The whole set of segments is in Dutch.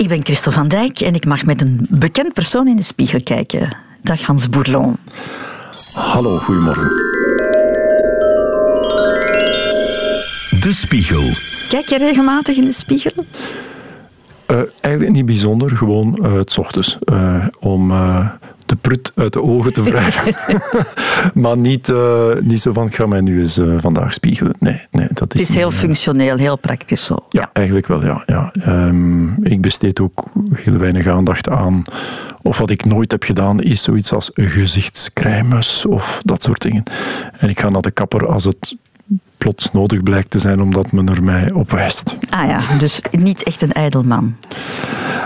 Ik ben Christel van Dijk en ik mag met een bekend persoon in de spiegel kijken. Dag Hans Bourlon. Hallo, goedemorgen. De Spiegel. Kijk je regelmatig in de spiegel? Uh, eigenlijk niet bijzonder, gewoon uh, het ochtends. Uh, om de prut uit de ogen te wrijven. maar niet, niet zo van, ik ga mij nu eens vandaag spiegelen. Nee, nee, dat is het is heel functioneel, heel praktisch zo. Ja, eigenlijk wel, ja. ja. Um, ik besteed ook heel weinig aandacht aan... Of wat ik nooit heb gedaan, is zoiets als gezichtscrèmes of dat soort dingen. En ik ga naar de kapper als het plots nodig blijkt te zijn omdat men er mij op wijst. Ah ja, dus niet echt een ijdelman.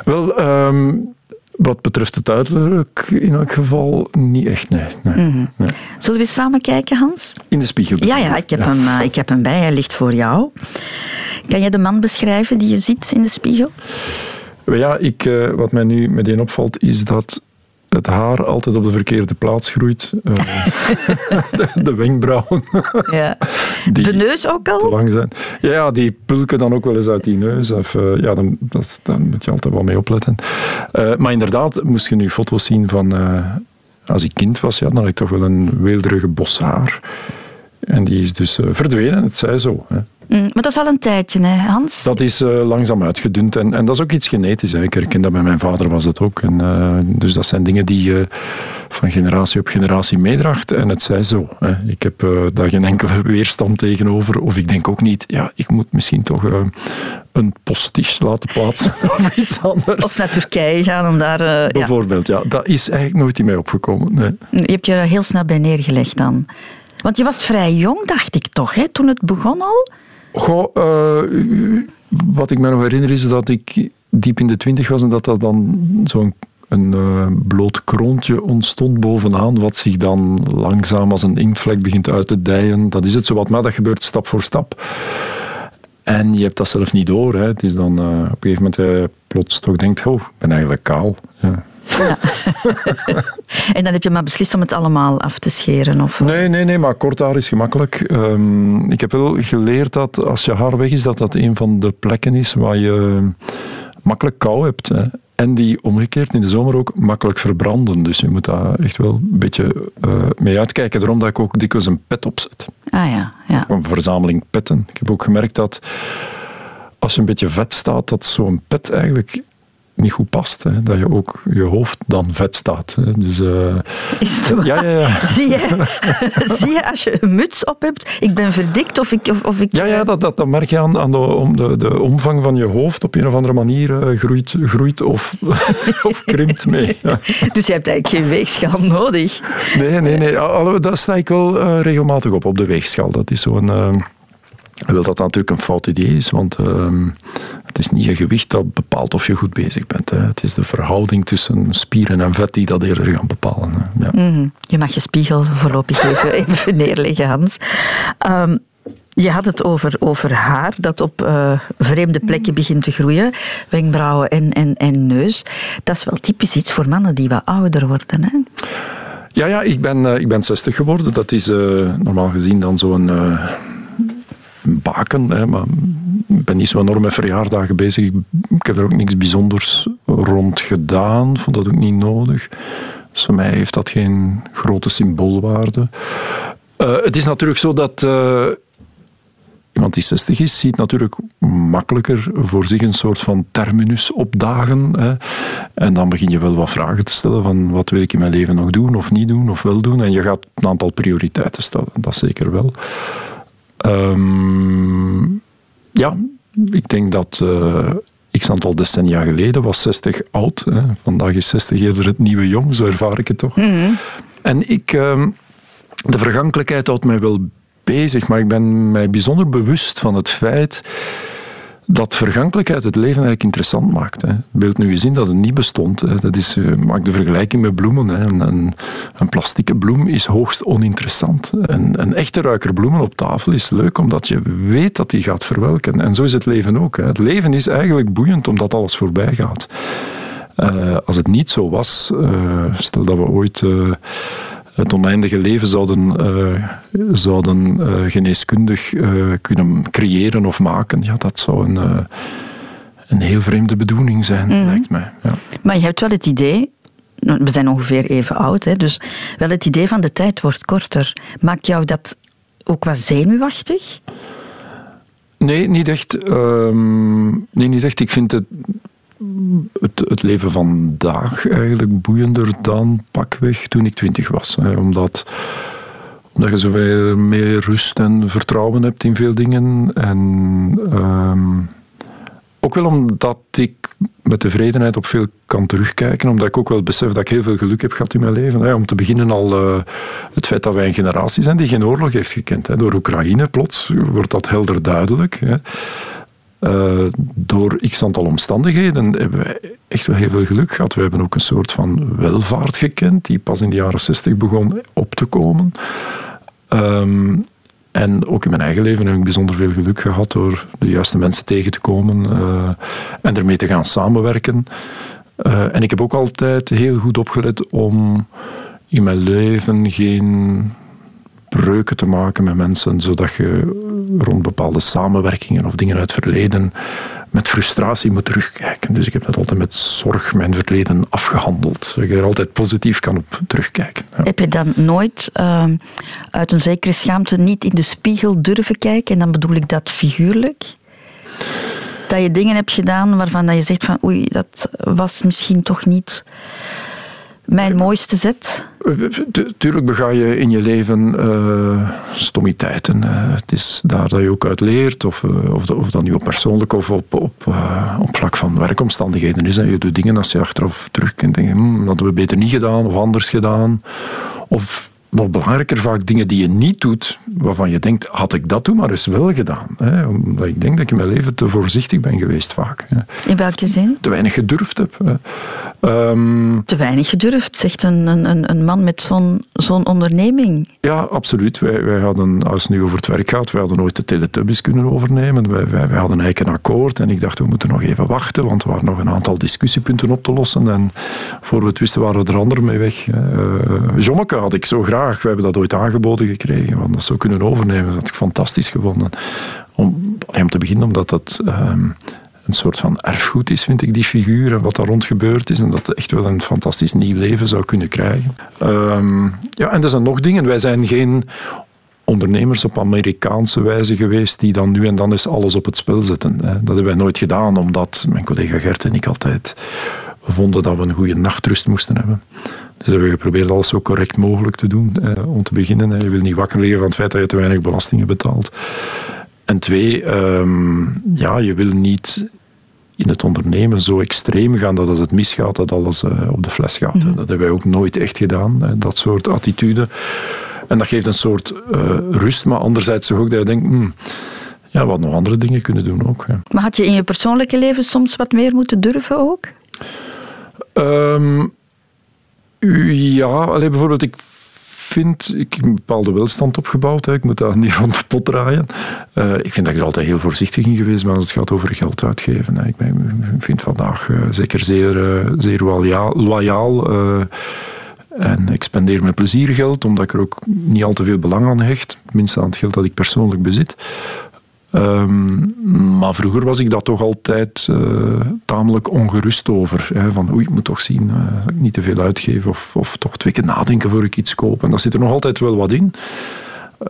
Wel, um, wat betreft het uiterlijk in elk geval niet echt, nee. nee, mm nee. Zullen we samen kijken, Hans? In de spiegel. Ja, ja, ik heb, ja. Hem, uh, ik heb hem bij, hij ligt voor jou. Kan jij de man beschrijven die je ziet in de spiegel? Ja, ik, uh, wat mij nu meteen opvalt is dat het haar altijd op de verkeerde plaats groeit. Uh, de, de, wenkbrauwen. Ja. de neus ook al? Te lang zijn. Ja, die pulken dan ook wel eens uit die neus. Of, uh, ja, dan, dat, daar moet je altijd wel mee opletten. Uh, maar inderdaad, moest je nu foto's zien van... als ik kind was, ja, dan had ik toch wel een weelderige bos haar. En die is dus verdwenen, het zij zo. Hè. Mm, maar dat is al een tijdje, hè, Hans? Dat is uh, langzaam uitgedund. En, en dat is ook iets genetisch. Hè. Ik herken dat bij mijn vader was dat ook. En, uh, dus dat zijn dingen die je van generatie op generatie meedraagt. En het zij zo. Hè. Ik heb uh, daar geen enkele weerstand tegenover. Of ik denk ook niet, ja, ik moet misschien toch een postiche laten plaatsen of iets anders. Of naar Turkije gaan om daar... Bijvoorbeeld, ja. ja. Dat is eigenlijk nooit in mij opgekomen. Nee. Je hebt je er heel snel bij neergelegd dan. Want je was vrij jong, dacht ik toch, hè, toen het begon al? Goh, uh, wat ik me nog herinner is dat ik diep in de twintig was en dat dat dan zo'n een uh, bloot kroontje ontstond bovenaan, wat zich dan langzaam als een inktvlek begint uit te dijen. Dat is het zo wat, maar dat gebeurt stap voor stap. En je hebt dat zelf niet door. Hè. Het is dan uh, op een gegeven moment je plots toch denkt, oh, ik ben eigenlijk kaal. Ja. Ja. en dan heb je maar beslist om het allemaal af te scheren? Of? Nee, nee, nee, maar kort haar is gemakkelijk. Um, ik heb wel geleerd dat als je haar weg is, dat dat een van de plekken is waar je makkelijk kou hebt. Hè. En die omgekeerd in de zomer ook makkelijk verbranden. Dus je moet daar echt wel een beetje uh, mee uitkijken. Daarom dat ik ook dikwijls een pet opzet. Ah ja, ja. Een verzameling petten. Ik heb ook gemerkt dat als je een beetje vet staat, dat zo'n pet eigenlijk niet goed past. Hè. Dat je ook je hoofd dan vet staat. Hè. Dus, uh, Is het waar? Ja, ja, ja. Zie, je, zie je als je een muts op hebt, ik ben verdikt of ik... Of, of ik ja, ja dat, dat, dat merk je aan, aan de, om de, de omvang van je hoofd op een of andere manier uh, groeit, groeit of, of krimpt mee. Ja. Dus je hebt eigenlijk geen weegschaal nodig? Nee, nee, nee. Dat sta ik wel uh, regelmatig op, op de weegschaal. Dat is zo'n... Wil dat natuurlijk een fout idee is, want uh, het is niet je gewicht dat bepaalt of je goed bezig bent. Hè. Het is de verhouding tussen spieren en vet die dat eerder gaan bepalen. Hè. Ja. Mm -hmm. Je mag je spiegel voorlopig even, even neerleggen, Hans. Um, je had het over, over haar dat op uh, vreemde plekken begint te groeien. Wenkbrauwen en, en, en neus. Dat is wel typisch iets voor mannen die wat ouder worden. Hè? Ja, ja ik, ben, uh, ik ben 60 geworden. Dat is uh, normaal gezien dan zo'n baken. Maar ik ben niet zo enorm met verjaardagen bezig. Ik heb er ook niks bijzonders rond gedaan. Vond dat ook niet nodig. Dus voor mij heeft dat geen grote symboolwaarde. Uh, het is natuurlijk zo dat uh, iemand die 60 is, ziet natuurlijk makkelijker voor zich een soort van terminus opdagen. Hè. En dan begin je wel wat vragen te stellen van wat wil ik in mijn leven nog doen of niet doen of wel doen. En je gaat een aantal prioriteiten stellen, dat zeker wel. Um, ja, ik denk dat uh, x aantal decennia geleden was 60 oud. Hè. Vandaag is 60 eerder het nieuwe jong, zo ervaar ik het toch. Mm -hmm. En ik, uh, de vergankelijkheid houdt mij wel bezig, maar ik ben mij bijzonder bewust van het feit dat vergankelijkheid het leven eigenlijk interessant maakt. Hè. Beeld nu in dat het niet bestond. Hè. Dat is, uh, maak de vergelijking met bloemen. Hè. Een, een, plastieke bloem is hoogst oninteressant. Een, een echte ruiker bloemen op tafel is leuk omdat je weet dat die gaat verwelken. En zo is het leven ook. Hè. Het leven is eigenlijk boeiend omdat alles voorbij gaat. Uh, als het niet zo was, uh, stel dat we ooit het oneindige leven zouden, uh, zouden uh, geneeskundig uh, kunnen creëren of maken. Ja, dat zou een, een heel vreemde bedoeling zijn, Mhm. lijkt mij. Ja. Maar je hebt wel het idee, nou, we zijn ongeveer even oud, hè, dus wel het idee van de tijd wordt korter. Maakt jou dat ook wat zenuwachtig? Nee, niet echt. Ehm, nee, niet echt. Ik vind het, het, leven vandaag eigenlijk boeiender dan pakweg toen ik twintig was. Hè, omdat, omdat je zoveel meer rust en vertrouwen hebt in veel dingen. En ehm, ook wel omdat ik met tevredenheid op veel kan terugkijken. Omdat ik ook wel besef dat ik heel veel geluk heb gehad in mijn leven. Hè. Om te beginnen al eh, het feit dat wij een generatie zijn die geen oorlog heeft gekend. Hè. Door Oekraïne plots wordt dat helder duidelijk. Hè. Eh, door x aantal omstandigheden hebben wij echt wel heel veel geluk gehad. We hebben ook een soort van welvaart gekend, die pas in de jaren 60 begon op te komen. Ehm, en ook in mijn eigen leven heb ik bijzonder veel geluk gehad door de juiste mensen tegen te komen eh, en ermee te gaan samenwerken. Eh, en ik heb ook altijd heel goed opgelet om in mijn leven geen breuken te maken met mensen, zodat je rond bepaalde samenwerkingen of dingen uit het verleden met frustratie moet terugkijken. Dus ik heb dat altijd met zorg mijn verleden afgehandeld, zodat je er altijd positief kan op terugkijken. Heb je dan nooit ehm, uit een zekere schaamte niet in de spiegel durven kijken? En dan bedoel ik dat figuurlijk. Dat je dingen hebt gedaan waarvan dat je zegt van oei, dat was misschien toch niet mijn mooiste zet. Tu- Tuurlijk bega je in je leven eh stommiteiten. eh. het is daar dat je ook uit leert, of, eh, of, dat nu op persoonlijk of op, op, op vlak van werkomstandigheden is. Hè. Je doet dingen als je achteraf terugkijkt en denkt, hm, dat hadden we beter niet gedaan of anders gedaan. Of nog belangrijker, vaak dingen die je niet doet, waarvan je denkt, had ik dat toen maar eens wel gedaan. Hè. Omdat ik denk dat ik in mijn leven te voorzichtig ben geweest vaak. Hè. In welke zin? Te weinig gedurfd heb. Ehm, Te weinig gedurfd, zegt een, een, een- een man met zo'n zo'n onderneming. Ja, absoluut. Wij, wij hadden, als het nu over het werk gaat, wij hadden nooit de Teletubbies kunnen overnemen. Wij, wij, wij hadden eigenlijk een akkoord en ik dacht, we moeten nog even wachten, want er waren nog een aantal discussiepunten op te lossen. En voor we het wisten waren we er anderen mee weg. Uh, Jommeke had ik zo graag. We hebben dat ooit aangeboden gekregen. We dat zo kunnen overnemen. Dat had ik fantastisch gevonden. Om, om te beginnen, omdat dat... ehm, een soort van erfgoed is, vind ik, die figuur en wat daar rond gebeurd is. En dat echt wel een fantastisch nieuw leven zou kunnen krijgen. Ehm, ja, en er zijn nog dingen. Wij zijn geen ondernemers op Amerikaanse wijze geweest die dan nu en dan eens alles op het spel zetten. Dat hebben wij nooit gedaan, omdat mijn collega Gert en ik altijd vonden dat we een goede nachtrust moesten hebben. Dus hebben we geprobeerd alles zo correct mogelijk te doen. Om te beginnen, je wil niet wakker liggen van het feit dat je te weinig belastingen betaalt. En twee, um, ja, je wil niet in het ondernemen zo extreem gaan dat als het misgaat, dat alles uh, op de fles gaat. Mm-hmm. Dat hebben wij ook nooit echt gedaan, hè, dat soort attitude. En dat geeft een soort uh, rust, maar anderzijds ook dat je denkt, hmm, ja, wat nog andere dingen kunnen doen ook. Hè. Maar had je in je persoonlijke leven soms wat meer moeten durven ook? Um, ja, alleen bijvoorbeeld, ik vind, ik heb een bepaalde welstand opgebouwd. Hè. Ik moet daar niet rond de pot draaien. Uh, ik vind dat ik er altijd heel voorzichtig in geweest ben als het gaat over geld uitgeven. Hè. Ik, ben, vind vandaag uh, zeker zeer, uh, zeer loyaal. loyaal en ik spendeer met plezier geld, omdat ik er ook niet al te veel belang aan hecht. Minstens aan het geld dat ik persoonlijk bezit. Um, maar vroeger was ik dat toch altijd uh, tamelijk ongerust over. Hè, van oei, ik moet toch zien uh, dat ik niet te veel uitgeef of, of toch twee keer nadenken voor ik iets koop. En daar zit er nog altijd wel wat in.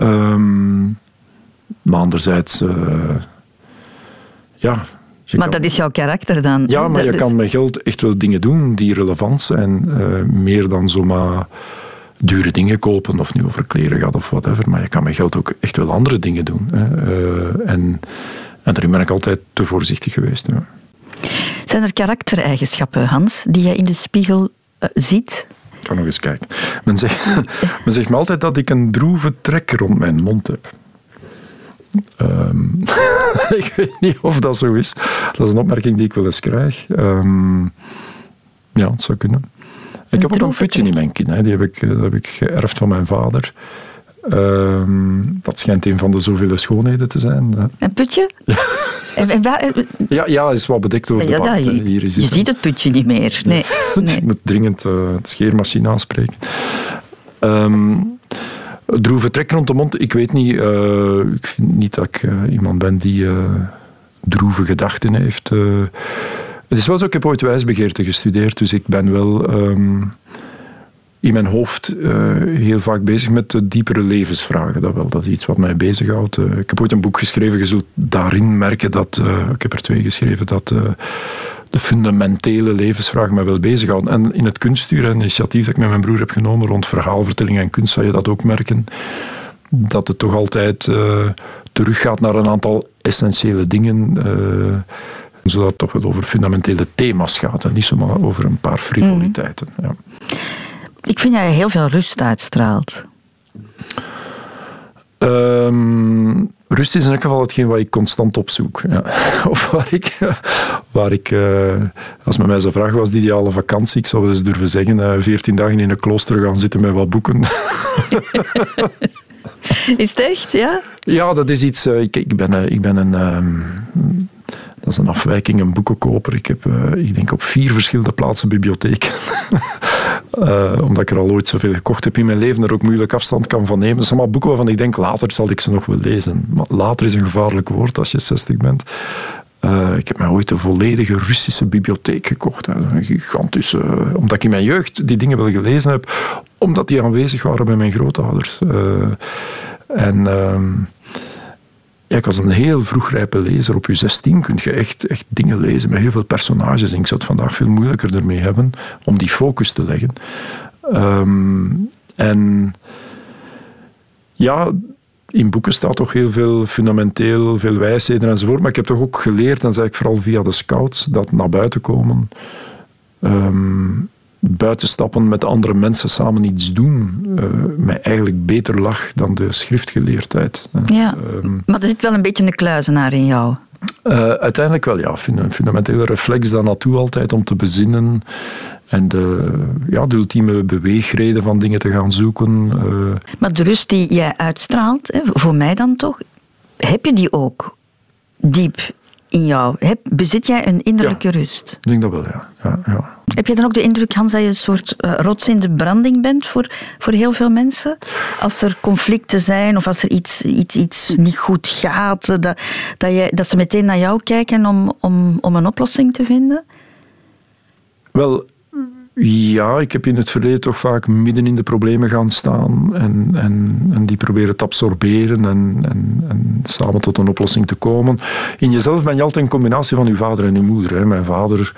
Um, maar anderzijds, uh, ja. Maar kan, dat is jouw karakter dan? Ja, maar dat je is... kan met geld echt wel dingen doen die relevant zijn. meer dan zomaar dure dingen kopen, of nu over kleren gaat of whatever. Maar je kan met geld ook echt wel andere dingen doen. Hè. Uh, en, en daarin ben ik altijd te voorzichtig geweest. Ja. Zijn er karaktereigenschappen, Hans, die je in de spiegel uh, ziet? Ik ga nog eens kijken. Men zegt, men zegt me altijd dat ik een droeve trek rond mijn mond heb. Um, ik weet niet of dat zo is. Dat is een opmerking die ik wel eens krijg. Um, ja, het zou kunnen. Ik heb ook een putje in mijn kin. Hè. Die heb ik, dat heb ik geërfd van mijn vader. Um, dat schijnt een van de zoveel schoonheden te zijn. Hè. Een putje? Ja. En, en waar, ja, ja, is wat bedekt over ja, de wand. Je, Hier is je ziet het putje niet meer. Nee. nee. Ik moet dringend uh, de scheermachine aanspreken. Um, droeve trek rond de mond. Ik weet niet. Uh, ik vind niet dat ik uh, iemand ben die droeve gedachten heeft. Uh, het is wel zo, ik heb ooit wijsbegeerte gestudeerd, dus ik ben wel ehm, in mijn hoofd uh, heel vaak bezig met de diepere levensvragen. Dat, wel, dat is iets wat mij bezighoudt. Uh, ik heb ooit een boek geschreven, je zult daarin merken dat, ik heb er twee geschreven, dat de fundamentele levensvragen mij wel bezighouden. En in het kunststuur, initiatief dat ik met mijn broer heb genomen rond verhaalvertelling en kunst, zal je dat ook merken. Dat het toch altijd teruggaat naar een aantal essentiële dingen zodat het toch wel over fundamentele thema's gaat en niet zomaar over een paar frivoliteiten. Ja. Ik vind dat je heel veel rust uitstraalt. Um, rust is in elk geval hetgeen wat ik constant opzoek. Ja. Of waar ik, waar ik uh, als men mij zou vragen, was de ideale vakantie? Ik zou eens durven zeggen, uh, 14 dagen in een klooster gaan zitten met wat boeken. Is het echt, ja? Ja, dat is iets... Uh, ik, ik, ben, ik ben een... Um, dat is een afwijking, een boekenkoper. Ik heb, uh, ik denk, op vier verschillende plaatsen bibliotheken. uh, omdat ik er al ooit zoveel gekocht heb in mijn leven, er ook moeilijk afstand kan van nemen. Dat zijn allemaal boeken waarvan ik denk, later zal ik ze nog wel lezen. Maar later is een gevaarlijk woord als je 60 bent. Uh, ik heb mij ooit een volledige Russische bibliotheek gekocht. Een gigantische. Omdat ik in mijn jeugd die dingen wel gelezen heb, omdat die aanwezig waren bij mijn grootouders. en ehm, ik was een heel vroegrijpe lezer. Op je 16 kun je echt, echt dingen lezen met heel veel personages. ik zou het vandaag veel moeilijker ermee hebben om die focus te leggen. Ehm, en ja, in boeken staat toch heel veel fundamenteel, veel wijsheden enzovoort. Maar ik heb toch ook geleerd, en zei ik vooral via de scouts, dat naar buiten komen. Um, buitenstappen met andere mensen samen iets doen uh, mij eigenlijk beter lag dan de schriftgeleerdheid. Ja, ehm, maar er zit wel een beetje een kluizenaar in jou. Uh, uiteindelijk wel, ja. Een fundamentele reflex daar naartoe altijd om te bezinnen en de, ja, de ultieme beweegreden van dingen te gaan zoeken. Uh. Maar de rust die jij uitstraalt, voor mij dan toch, heb je die ook diep in jou? Heb, bezit jij een innerlijke rust? Ik denk dat wel, ja. ja, ja. Heb je dan ook de indruk, Hans, dat je een soort uh, rots in de branding bent voor, voor heel veel mensen? Als er conflicten zijn of als er iets, iets, iets niet goed gaat, dat, dat, je, dat ze meteen naar jou kijken om, om, om een oplossing te vinden? Wel, ja, ik heb in het verleden toch vaak midden in de problemen gaan staan en, en, en die proberen te absorberen en, en, en, samen tot een oplossing te komen. In jezelf ben je altijd een combinatie van je vader en je moeder. Hè. Mijn vader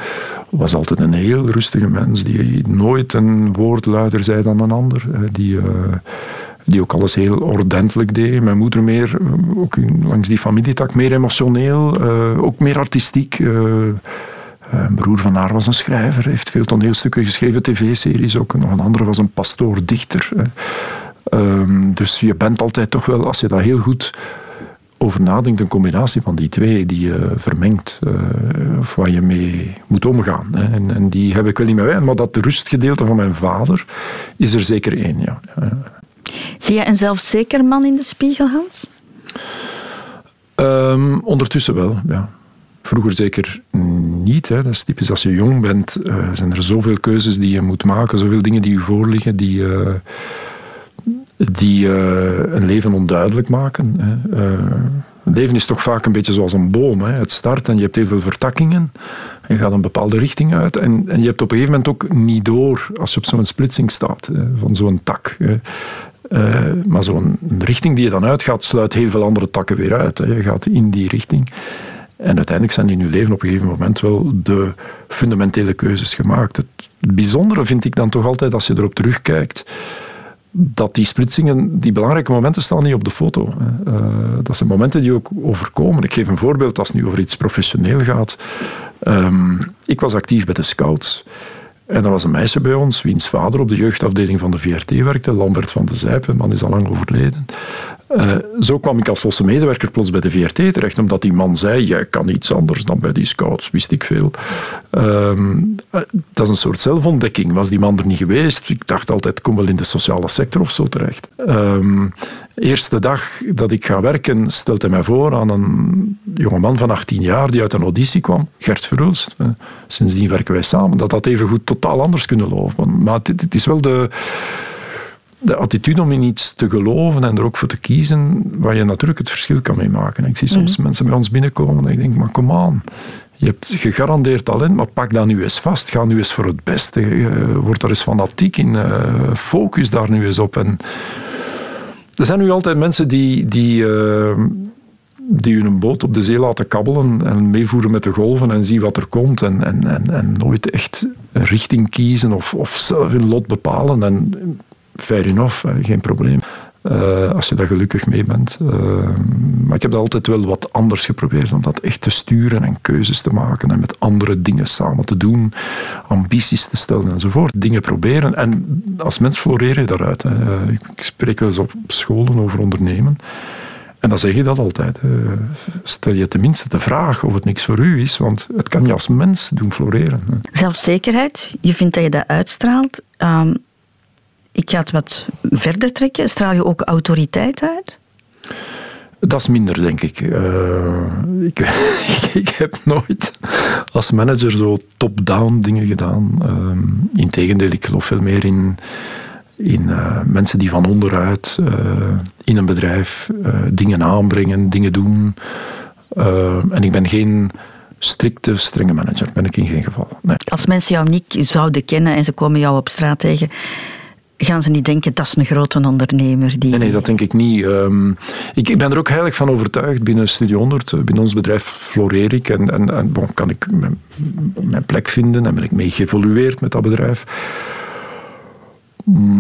was altijd een heel rustige mens die nooit een woord luider zei dan een ander. Die, uh, die ook alles heel ordentelijk deed. Mijn moeder meer, eh, ook langs die familietak, meer emotioneel, uh, ook meer artistiek. Eh, een broer van haar was een schrijver, heeft veel toneelstukken geschreven, tv-series ook. Nog een andere was een pastoor-dichter. Ehm, dus je bent altijd toch wel, als je daar heel goed over nadenkt, een combinatie van die twee die je vermengt, uh, of waar je mee moet omgaan. Hè. En, en, die heb ik wel niet meer maar dat rustgedeelte van mijn vader is er zeker één. Ja. Zie je een zelfzeker man in de spiegel, Hans? Um, ondertussen wel, ja. Vroeger zeker niet. Hè. Dat is typisch als je jong bent, uh, zijn er zoveel keuzes die je moet maken, zoveel dingen die je voorliggen, die, uh, die uh, een leven onduidelijk maken. Hè. het leven is toch vaak een beetje zoals een boom. Hè. Het start en je hebt heel veel vertakkingen. Je gaat een bepaalde richting uit en, en je hebt op een gegeven moment ook niet door als je op zo'n splitsing staat van zo'n tak. Hè. Maar zo'n richting die je dan uitgaat, sluit heel veel andere takken weer uit. Hè. Je gaat in die richting. En uiteindelijk zijn in uw leven op een gegeven moment wel de fundamentele keuzes gemaakt. Het bijzondere vind ik dan toch altijd als je erop terugkijkt, dat die splitsingen, die belangrijke momenten staan niet op de foto. Uh, dat zijn momenten die ook overkomen. Ik geef een voorbeeld als het nu over iets professioneel gaat. Um, ik was actief bij de Scouts. En er was een meisje bij ons, wiens vader op de jeugdafdeling van de VRT werkte, Lambert van de Zijpen, man is al lang overleden. Uh, zo kwam ik als losse medewerker plots bij de VRT terecht, omdat die man zei, jij kan iets anders dan bij die scouts, wist ik veel. Uh, dat is een soort zelfontdekking. Was die man er niet geweest? Ik dacht altijd, kom wel in de sociale sector of zo terecht. Uh, eerste dag dat ik ga werken, stelt hij mij voor aan een jongeman van 18 jaar die uit een auditie kwam, Gert Verhulst. Eh, sindsdien werken wij samen. Dat had even goed totaal anders kunnen lopen. Maar het is wel de de attitude om in iets te geloven en er ook voor te kiezen, waar je natuurlijk het verschil kan mee maken. Ik zie soms mensen bij ons binnenkomen en ik denk, maar kom aan. Je hebt gegarandeerd talent, maar pak dat nu eens vast. Ga nu eens voor het beste. Word er eens fanatiek in. Uh, focus daar nu eens op. En er zijn nu altijd mensen die, die, uh, die hun boot op de zee laten kabbelen en meevoeren met de golven en zien wat er komt. En, en, en, en nooit echt een richting kiezen of, of zelf hun lot bepalen. En fair enough, geen probleem. Uh, als je daar gelukkig mee bent. Uh, maar ik heb dat altijd wel wat anders geprobeerd. Om dat echt te sturen en keuzes te maken. En met andere dingen samen te doen. Ambities te stellen enzovoort. Dingen proberen. En als mens floreer je daaruit. Hè. Ik spreek wel eens op scholen over ondernemen. En dan zeg je dat altijd. Stel je tenminste de vraag of het niks voor u is, want het kan je als mens doen floreren. Zelfzekerheid, je vindt dat je dat uitstraalt. Um, ik ga het wat verder trekken. Straal je ook autoriteit uit? Dat is minder, denk ik. Uh, ik, ik, heb nooit als manager zo top-down dingen gedaan. Uh, Integendeel, ik geloof veel meer in, in uh, mensen die van onderuit in een bedrijf dingen aanbrengen, dingen doen. en ik ben geen strikte, strenge manager, ben ik in geen geval. Nee. Als mensen jou niet zouden kennen en ze komen jou op straat tegen, gaan ze niet denken dat is een grote ondernemer. Die... Nee, nee, dat denk ik niet. Um, ik, ik, ben er ook heilig van overtuigd. Binnen Studio 100, eh, binnen ons bedrijf floreer ik en, en, en bon, kan ik mijn, mijn, plek vinden en ben ik mee geëvolueerd met dat bedrijf.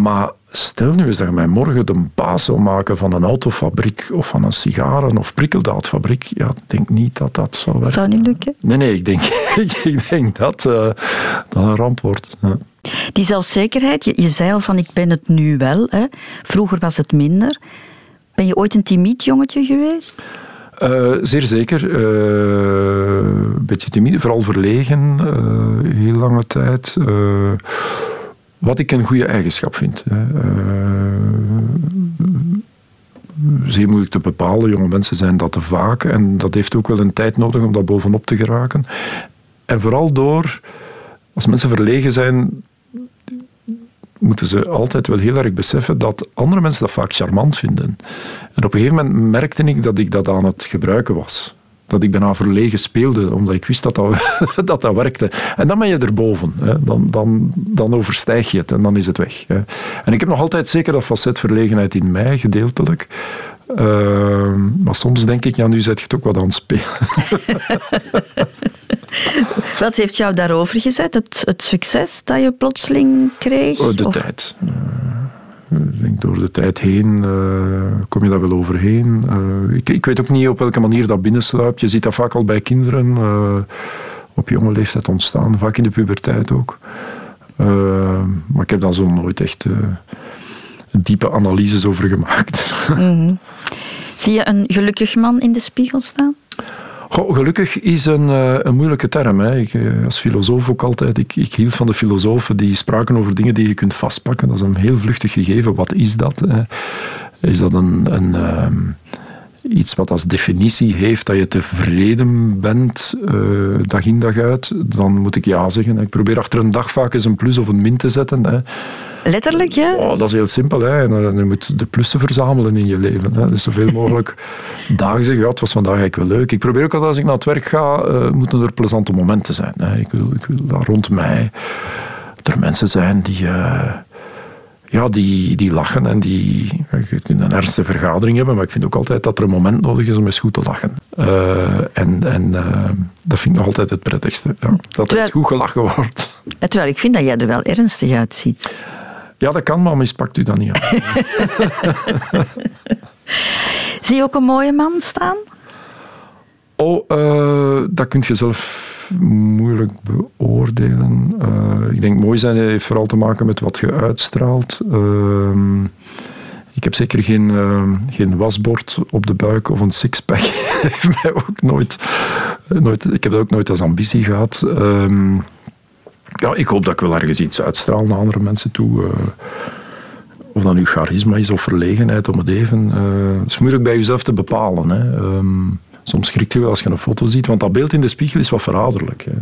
Maar stel nu eens dat je mij morgen de baas zou maken van een autofabriek of van een sigaren- of prikkeldaadfabriek. Ja, ik denk niet dat dat zou werken. Zou niet lukken? Nee, nee, ik denk, ik denk dat uh, dat een ramp wordt. Ja. Die zelfzekerheid, je, zei al van ik ben het nu wel. Hè. Vroeger was het minder. Ben je ooit een timiet jongetje geweest? Uh, zeer zeker. Uh, een beetje timide, vooral verlegen, uh, heel lange tijd. wat ik een goede eigenschap vind. zeer moeilijk te bepalen. Jonge mensen zijn dat te vaak. En dat heeft ook wel een tijd nodig om daar bovenop te geraken. En vooral door, als mensen verlegen zijn, moeten ze altijd wel heel erg beseffen dat andere mensen dat vaak charmant vinden. En op een gegeven moment merkte ik dat ik dat aan het gebruiken was. Dat ik bijna verlegen speelde, omdat ik wist dat dat, dat, dat werkte. En dan ben je erboven. Hè. Dan, dan, dan overstijg je het en dan is het weg. En ik heb nog altijd zeker dat facet verlegenheid in mij, gedeeltelijk. Uh, maar soms denk ik, ja, nu zet je het ook wat aan het spelen. Wat heeft jou daarover gezet? Het, het succes dat je plotseling kreeg? Oh, de tijd. Uh, ik denk door de tijd heen uh, kom je daar wel overheen. Uh, ik, ik, weet ook niet op welke manier dat binnensluipt. Je ziet dat vaak al bij kinderen op jonge leeftijd ontstaan, vaak in de puberteit ook. maar ik heb daar zo nooit echt diepe analyses over gemaakt. Mm Zie je een gelukkig man in de spiegel staan? Goh, gelukkig is een, uh, een moeilijke term. Hè. Ik, uh, als filosoof ook altijd. Ik, ik, hield van de filosofen die spraken over dingen die je kunt vastpakken. Dat is een heel vluchtig gegeven. Wat is dat? Is dat een, een uh, iets wat als definitie heeft dat je tevreden bent uh, dag in dag uit? Dan moet ik ja zeggen. Ik probeer achter een dag vaak eens een plus of een min te zetten. Hè. Letterlijk, ja? Oh, dat is heel simpel. Hè. En, je moet de plussen verzamelen in je leven. Hè. Dus zoveel mogelijk dagen zeggen, ja, het was vandaag eigenlijk wel leuk. Ik probeer ook altijd als ik naar het werk ga, uh, moeten er plezante momenten zijn. Hè. Ik, wil, ik wil daar rond mij er mensen zijn die... Uh, ja, die, die lachen en die... Je kunt een ernstige vergadering hebben, maar ik vind ook altijd dat er een moment nodig is om eens goed te lachen. Uh, en en uh, dat vind ik nog altijd het prettigste. Ja, dat er eens goed gelachen wordt. Terwijl ik vind dat jij er wel ernstig uitziet. Ja, dat kan, maar mispakt u dan niet aan. Zie je ook een mooie man staan? Oh, uh, dat kun je zelf moeilijk beoordelen. Uh, ik denk mooi zijn heeft vooral te maken met wat je uitstraalt. Uh, ik heb zeker geen, uh, geen wasbord op de buik of een sixpack. heeft mij ook nooit, nooit, ik heb dat ook nooit als ambitie gehad. Ehm, ja, ik hoop dat ik wel ergens iets uitstraal naar andere mensen toe. Uh, of dat nu charisma is of verlegenheid om het even. Uh, het is moeilijk bij jezelf te bepalen. Hè. Um, soms schrikt je wel als je een foto ziet, want dat beeld in de spiegel is wat verraderlijk. Hè.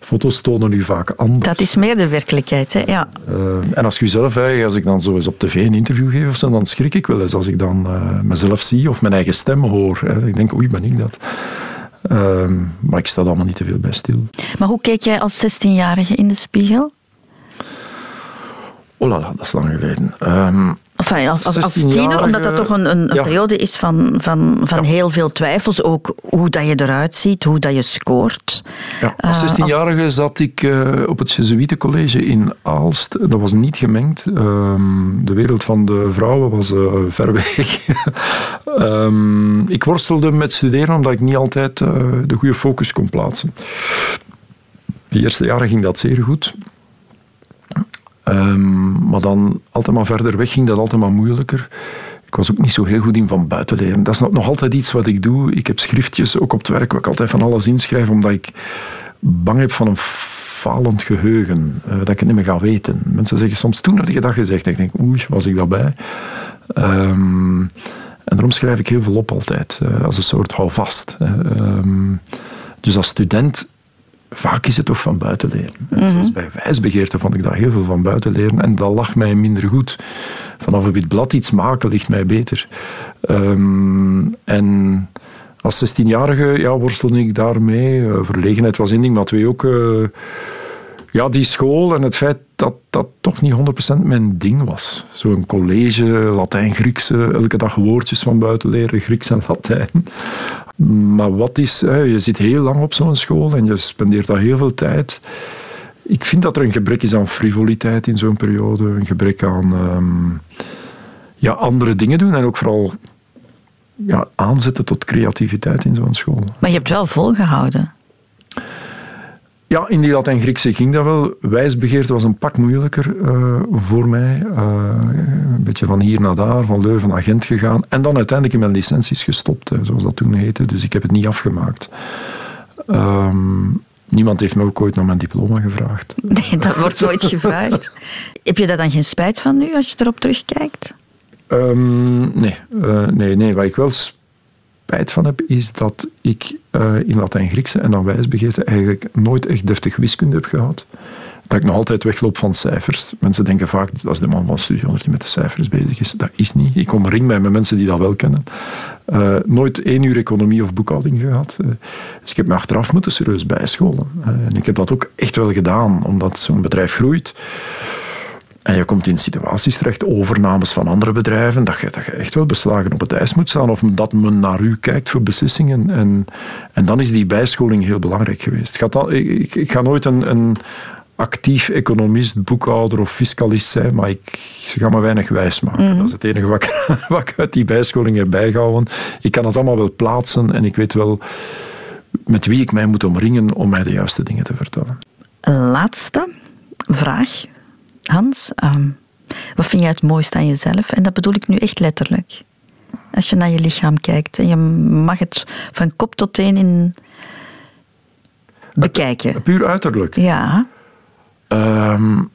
Foto's tonen u vaak anders. Dat is meer de werkelijkheid, hè? ja. Uh, en als je zelf, als ik dan zo eens op tv een interview geef, of zo, dan schrik ik wel eens als ik dan uh, mezelf zie of mijn eigen stem hoor. Hè. Ik denk, oei, ben ik dat? Uh, maar ik sta er allemaal niet te veel bij stil. Maar hoe keek jij als 16-jarige in de spiegel? Oh la la, dat is lang geleden. Um, Enfin, als, als, als tiener, omdat dat toch een, een, ja. periode is van, van, van ja. heel veel twijfels. Ook hoe dat je eruit ziet, hoe dat je scoort. Ja, als 16-jarige uh, zat ik uh, op het Jesuitencollege in Aalst. Dat was niet gemengd. Um, de wereld van de vrouwen was uh, ver weg. um, ik worstelde met studeren omdat ik niet altijd de goede focus kon plaatsen. De eerste jaren ging dat zeer goed. Um, maar dan altijd maar verder weg ging dat altijd maar moeilijker. Ik was ook niet zo heel goed in van buiten leren. Dat is nog altijd iets wat ik doe. Ik heb schriftjes, ook op het werk, waar ik altijd van alles inschrijf, omdat ik bang heb van een falend geheugen. Uh, dat ik het niet meer ga weten. Mensen zeggen soms, toen had je dat gezegd. Ik denk, oei, was ik daarbij? Um, en daarom schrijf ik heel veel op altijd, uh, als een soort houvast. Um, dus als student vaak is het toch van buiten leren. Mm Zoals bij wijsbegeerte vond ik dat heel veel van buiten leren en dat lag mij minder goed. Vanaf op het blad iets maken ligt mij beter. Um, en als 16-jarige ja, worstelde ik daarmee. Uh, verlegenheid was één ding, maar twee ook... Uh, ja, die school en het feit dat dat toch niet 100% mijn ding was. Zo'n college, Latijn, Grieks, elke dag woordjes van buiten leren, Grieks en Latijn. Maar wat is, je zit heel lang op zo'n school en je spendeert daar heel veel tijd. Ik vind dat er een gebrek is aan frivoliteit in zo'n periode, een gebrek aan um, ja, andere dingen doen en ook vooral ja, aanzetten tot creativiteit in zo'n school. Maar je hebt wel volgehouden. Ja, in die Latijn-Griekse ging dat wel. Wijsbegeerte was een pak moeilijker uh, voor mij. Uh, een beetje van hier naar daar, van Leuven naar Gent gegaan. En dan uiteindelijk in mijn licenties gestopt, hè, zoals dat toen heette. Dus ik heb het niet afgemaakt. Um, niemand heeft me ook ooit naar mijn diploma gevraagd. Nee, dat wordt nooit gevraagd. heb je daar dan geen spijt van nu, als je erop terugkijkt? Um, nee, uh, nee, nee. Wat ik wel spijt van heb, is dat ik uh, in Latijn-Griekse en dan wijsbegeerte eigenlijk nooit echt deftig wiskunde heb gehad. Dat ik nog altijd wegloop van cijfers. Mensen denken vaak dat als de man van studie 100 die met de cijfers bezig is. Dat is niet. Ik omring mij met mensen die dat wel kennen. Uh, nooit één uur economie of boekhouding gehad. Uh, dus ik heb me achteraf moeten serieus bijscholen. en ik heb dat ook echt wel gedaan, omdat zo'n bedrijf groeit. En je komt in situaties terecht, overnames van andere bedrijven, dat je, dat je echt wel beslagen op het ijs moet staan of dat men naar u kijkt voor beslissingen. En, en dan is die bijscholing heel belangrijk geweest. Ik ga, ik, ik ga nooit een, een actief economist, boekhouder of fiscalist zijn, maar ik, ze gaan me weinig wijs maken. Mm -hmm. Dat is het enige wat ik, wat ik uit die bijscholing heb bijgehouden. Ik kan het allemaal wel plaatsen en ik weet wel met wie ik mij moet omringen om mij de juiste dingen te vertellen. Laatste vraag Hans, um, wat vind jij het mooiste aan jezelf? En dat bedoel ik nu echt letterlijk. Als je naar je lichaam kijkt en je mag het van kop tot teen in bekijken. Het, puur uiterlijk? Ja. Um,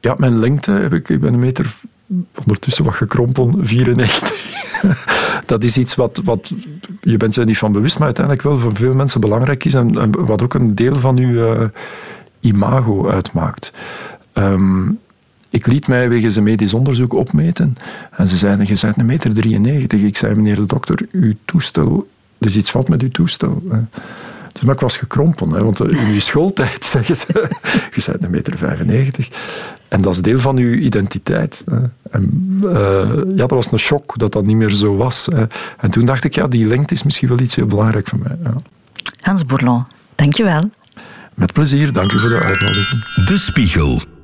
ja, mijn lengte heb ik, ik ben een meter ondertussen wat gekrompen, 94. dat is iets wat, wat je bent je niet van bewust, maar uiteindelijk wel voor veel mensen belangrijk is en, en wat ook een deel van je uh, imago uitmaakt. Um, ik liet mij wegens een medisch onderzoek opmeten en ze zeiden, je bent een meter 93. Ik zei, meneer de dokter, uw toestel, er is iets fout met uw toestel. Dus, maar ik was gekrompen, hè, want in je schooltijd zeggen ze, je bent een meter 95. En dat is deel van uw identiteit. En, uh, ja, dat was een shock dat dat niet meer zo was. Hè. En toen dacht ik, ja, die lengte is misschien wel iets heel belangrijk voor mij. Ja. Hans Bourlon, dankjewel. Met plezier, dank u voor de uitnodiging. De Spiegel.